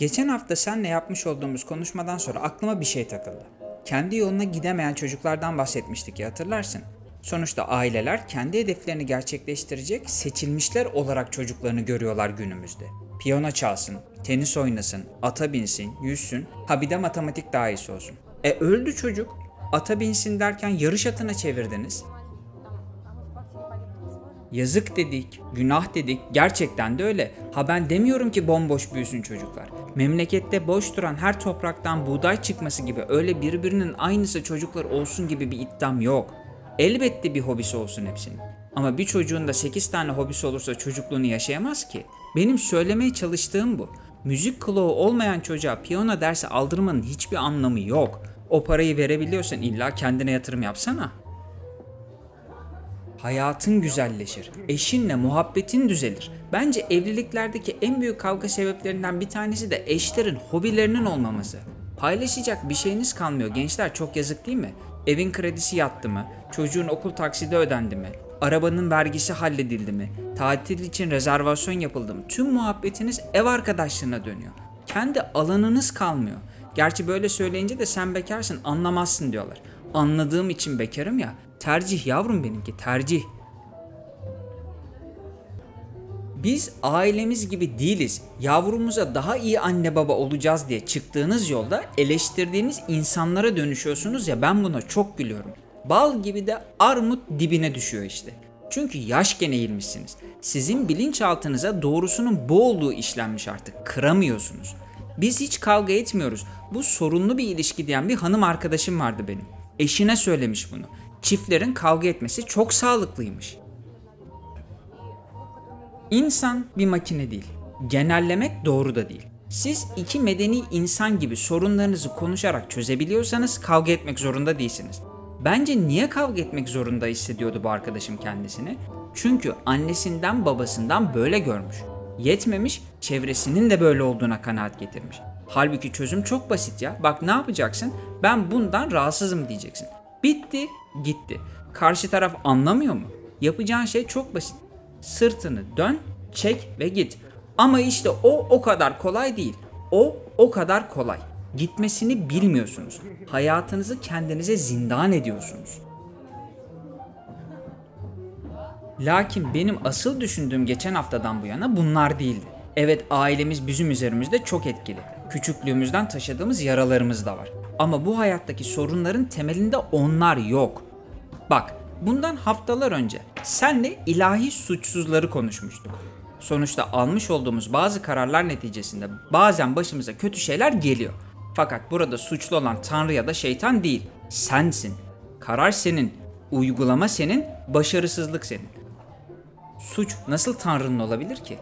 Geçen hafta senle yapmış olduğumuz konuşmadan sonra aklıma bir şey takıldı. Kendi yoluna gidemeyen çocuklardan bahsetmiştik ya hatırlarsın. Sonuçta aileler kendi hedeflerini gerçekleştirecek seçilmişler olarak çocuklarını görüyorlar günümüzde. Piyano çalsın, tenis oynasın, ata binsin, yüzsün, ha bir de matematik daha iyisi olsun. E öldü çocuk. Ata binsin derken yarış atına çevirdiniz. Yazık dedik, günah dedik. Gerçekten de öyle. Ha ben demiyorum ki bomboş büyüsün çocuklar. Memlekette boş duran her topraktan buğday çıkması gibi öyle birbirinin aynısı çocuklar olsun gibi bir iddiam yok. Elbette bir hobisi olsun hepsinin. Ama bir çocuğun da 8 tane hobisi olursa çocukluğunu yaşayamaz ki. Benim söylemeye çalıştığım bu. Müzik kulağı olmayan çocuğa piyano dersi aldırmanın hiçbir anlamı yok. O parayı verebiliyorsan illa kendine yatırım yapsana. Hayatın güzelleşir. Eşinle muhabbetin düzelir. Bence evliliklerdeki en büyük kavga sebeplerinden bir tanesi de eşlerin hobilerinin olmaması. Paylaşacak bir şeyiniz kalmıyor gençler çok yazık değil mi? Evin kredisi yattı mı? Çocuğun okul taksidi ödendi mi? Arabanın vergisi halledildi mi? Tatil için rezervasyon yapıldı mı? Tüm muhabbetiniz ev arkadaşlığına dönüyor. Kendi alanınız kalmıyor. Gerçi böyle söyleyince de sen bekarsın anlamazsın diyorlar. Anladığım için bekarım ya. Tercih yavrum benimki tercih. Biz ailemiz gibi değiliz. Yavrumuza daha iyi anne baba olacağız diye çıktığınız yolda eleştirdiğiniz insanlara dönüşüyorsunuz ya ben buna çok gülüyorum. Bal gibi de armut dibine düşüyor işte. Çünkü yaş gene eğilmişsiniz. Sizin bilinçaltınıza doğrusunun bu olduğu işlenmiş artık. Kıramıyorsunuz. Biz hiç kavga etmiyoruz. Bu sorunlu bir ilişki diyen bir hanım arkadaşım vardı benim. Eşine söylemiş bunu. Çiftlerin kavga etmesi çok sağlıklıymış. İnsan bir makine değil. Genellemek doğru da değil. Siz iki medeni insan gibi sorunlarınızı konuşarak çözebiliyorsanız kavga etmek zorunda değilsiniz. Bence niye kavga etmek zorunda hissediyordu bu arkadaşım kendisini? Çünkü annesinden babasından böyle görmüş. Yetmemiş, çevresinin de böyle olduğuna kanaat getirmiş. Halbuki çözüm çok basit ya. Bak ne yapacaksın? Ben bundan rahatsızım diyeceksin. Bitti, gitti. Karşı taraf anlamıyor mu? Yapacağın şey çok basit. Sırtını dön, çek ve git. Ama işte o o kadar kolay değil. O o kadar kolay. Gitmesini bilmiyorsunuz. Hayatınızı kendinize zindan ediyorsunuz. Lakin benim asıl düşündüğüm geçen haftadan bu yana bunlar değildi. Evet ailemiz bizim üzerimizde çok etkili. Küçüklüğümüzden taşıdığımız yaralarımız da var. Ama bu hayattaki sorunların temelinde onlar yok. Bak bundan haftalar önce senle ilahi suçsuzları konuşmuştuk. Sonuçta almış olduğumuz bazı kararlar neticesinde bazen başımıza kötü şeyler geliyor. Fakat burada suçlu olan Tanrı ya da şeytan değil, sensin. Karar senin, uygulama senin, başarısızlık senin. Suç nasıl Tanrı'nın olabilir ki?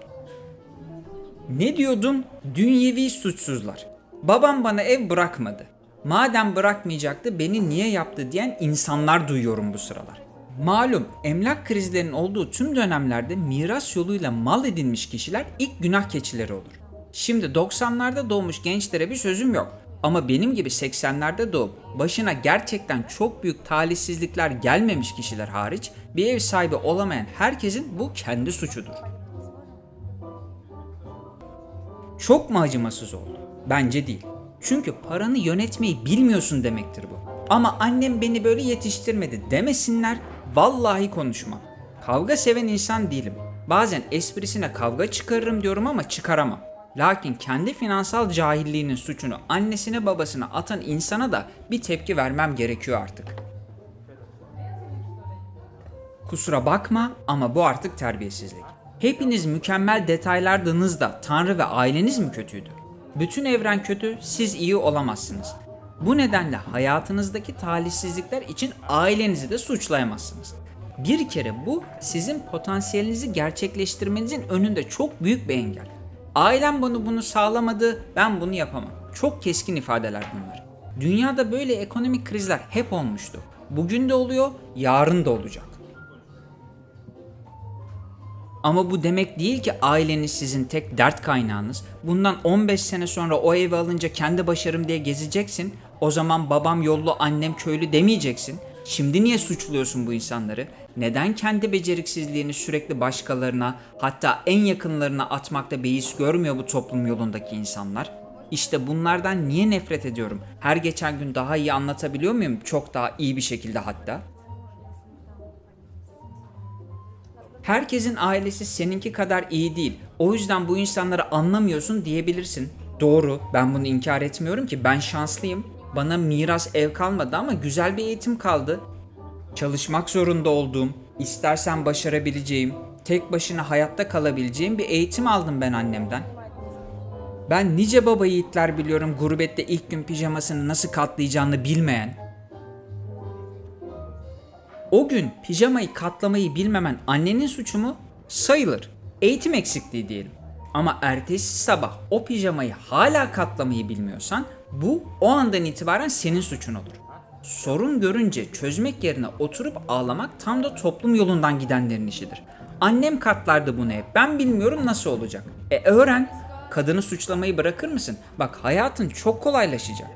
Ne diyordum? Dünyevi suçsuzlar. Babam bana ev bırakmadı. Madem bırakmayacaktı beni niye yaptı diyen insanlar duyuyorum bu sıralar. Malum emlak krizlerinin olduğu tüm dönemlerde miras yoluyla mal edinmiş kişiler ilk günah keçileri olur. Şimdi 90'larda doğmuş gençlere bir sözüm yok. Ama benim gibi 80'lerde doğup başına gerçekten çok büyük talihsizlikler gelmemiş kişiler hariç bir ev sahibi olamayan herkesin bu kendi suçudur. Çok mu acımasız oldu? Bence değil. Çünkü paranı yönetmeyi bilmiyorsun demektir bu. Ama annem beni böyle yetiştirmedi demesinler vallahi konuşmam. Kavga seven insan değilim. Bazen esprisine kavga çıkarırım diyorum ama çıkaramam. Lakin kendi finansal cahilliğinin suçunu annesine babasına atan insana da bir tepki vermem gerekiyor artık. Kusura bakma ama bu artık terbiyesizlik. Hepiniz mükemmel detaylardınız da Tanrı ve aileniz mi kötüydü? Bütün evren kötü, siz iyi olamazsınız. Bu nedenle hayatınızdaki talihsizlikler için ailenizi de suçlayamazsınız. Bir kere bu sizin potansiyelinizi gerçekleştirmenizin önünde çok büyük bir engel. Ailem bunu bunu sağlamadı, ben bunu yapamam. Çok keskin ifadeler bunlar. Dünyada böyle ekonomik krizler hep olmuştu. Bugün de oluyor, yarın da olacak. Ama bu demek değil ki aileniz sizin tek dert kaynağınız. Bundan 15 sene sonra o evi alınca kendi başarım diye gezeceksin. O zaman babam yollu, annem köylü demeyeceksin. Şimdi niye suçluyorsun bu insanları? Neden kendi beceriksizliğini sürekli başkalarına, hatta en yakınlarına atmakta beis görmüyor bu toplum yolundaki insanlar? İşte bunlardan niye nefret ediyorum? Her geçen gün daha iyi anlatabiliyor muyum? Çok daha iyi bir şekilde hatta. Herkesin ailesi seninki kadar iyi değil. O yüzden bu insanları anlamıyorsun diyebilirsin. Doğru, ben bunu inkar etmiyorum ki ben şanslıyım. Bana miras ev kalmadı ama güzel bir eğitim kaldı. Çalışmak zorunda olduğum, istersen başarabileceğim, tek başına hayatta kalabileceğim bir eğitim aldım ben annemden. Ben nice baba yiğitler biliyorum gurbette ilk gün pijamasını nasıl katlayacağını bilmeyen. O gün pijamayı katlamayı bilmemen annenin suçu mu? Sayılır. Eğitim eksikliği diyelim. Ama ertesi sabah o pijamayı hala katlamayı bilmiyorsan bu o andan itibaren senin suçun olur. Sorun görünce çözmek yerine oturup ağlamak tam da toplum yolundan gidenlerin işidir. Annem katlardı bunu hep. Ben bilmiyorum nasıl olacak. E öğren. Kadını suçlamayı bırakır mısın? Bak hayatın çok kolaylaşacak.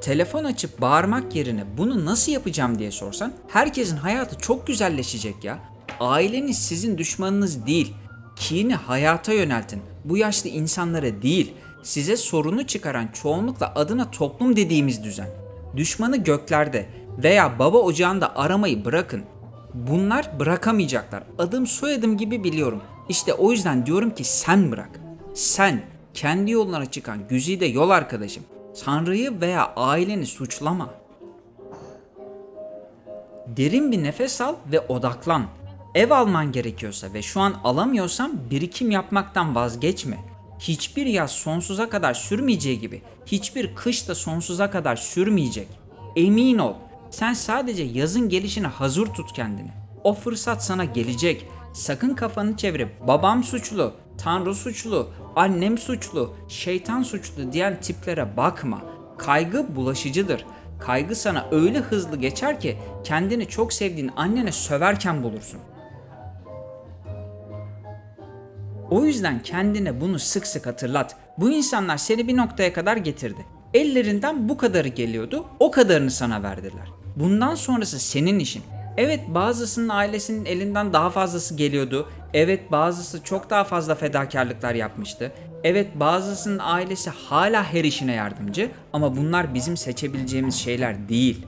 Telefon açıp bağırmak yerine bunu nasıl yapacağım diye sorsan herkesin hayatı çok güzelleşecek ya. Aileniz sizin düşmanınız değil. Kini hayata yöneltin. Bu yaşlı insanlara değil. Size sorunu çıkaran çoğunlukla adına toplum dediğimiz düzen. Düşmanı göklerde veya baba ocağında aramayı bırakın. Bunlar bırakamayacaklar. Adım soyadım gibi biliyorum. İşte o yüzden diyorum ki sen bırak. Sen kendi yoluna çıkan güzide yol arkadaşım. Tanrı'yı veya aileni suçlama. Derin bir nefes al ve odaklan. Ev alman gerekiyorsa ve şu an alamıyorsan birikim yapmaktan vazgeçme. Hiçbir yaz sonsuza kadar sürmeyeceği gibi hiçbir kış da sonsuza kadar sürmeyecek. Emin ol. Sen sadece yazın gelişine hazır tut kendini. O fırsat sana gelecek. Sakın kafanı çevirip babam suçlu, tanrı suçlu, annem suçlu, şeytan suçlu diyen tiplere bakma. Kaygı bulaşıcıdır. Kaygı sana öyle hızlı geçer ki kendini çok sevdiğin annene söverken bulursun. O yüzden kendine bunu sık sık hatırlat. Bu insanlar seni bir noktaya kadar getirdi. Ellerinden bu kadarı geliyordu, o kadarını sana verdiler. Bundan sonrası senin işin. Evet bazısının ailesinin elinden daha fazlası geliyordu. Evet bazısı çok daha fazla fedakarlıklar yapmıştı. Evet bazısının ailesi hala her işine yardımcı ama bunlar bizim seçebileceğimiz şeyler değil.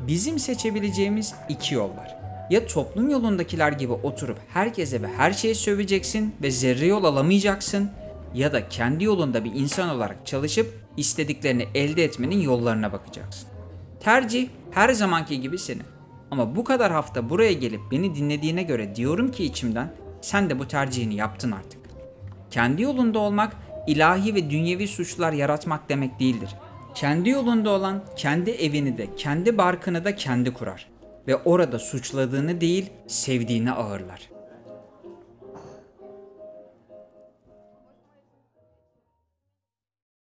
Bizim seçebileceğimiz iki yol var. Ya toplum yolundakiler gibi oturup herkese ve her şeye söveceksin ve zerre yol alamayacaksın ya da kendi yolunda bir insan olarak çalışıp istediklerini elde etmenin yollarına bakacaksın. Tercih her zamanki gibi senin. Ama bu kadar hafta buraya gelip beni dinlediğine göre diyorum ki içimden sen de bu tercihini yaptın artık. Kendi yolunda olmak ilahi ve dünyevi suçlar yaratmak demek değildir. Kendi yolunda olan kendi evini de kendi barkını da kendi kurar ve orada suçladığını değil sevdiğini ağırlar.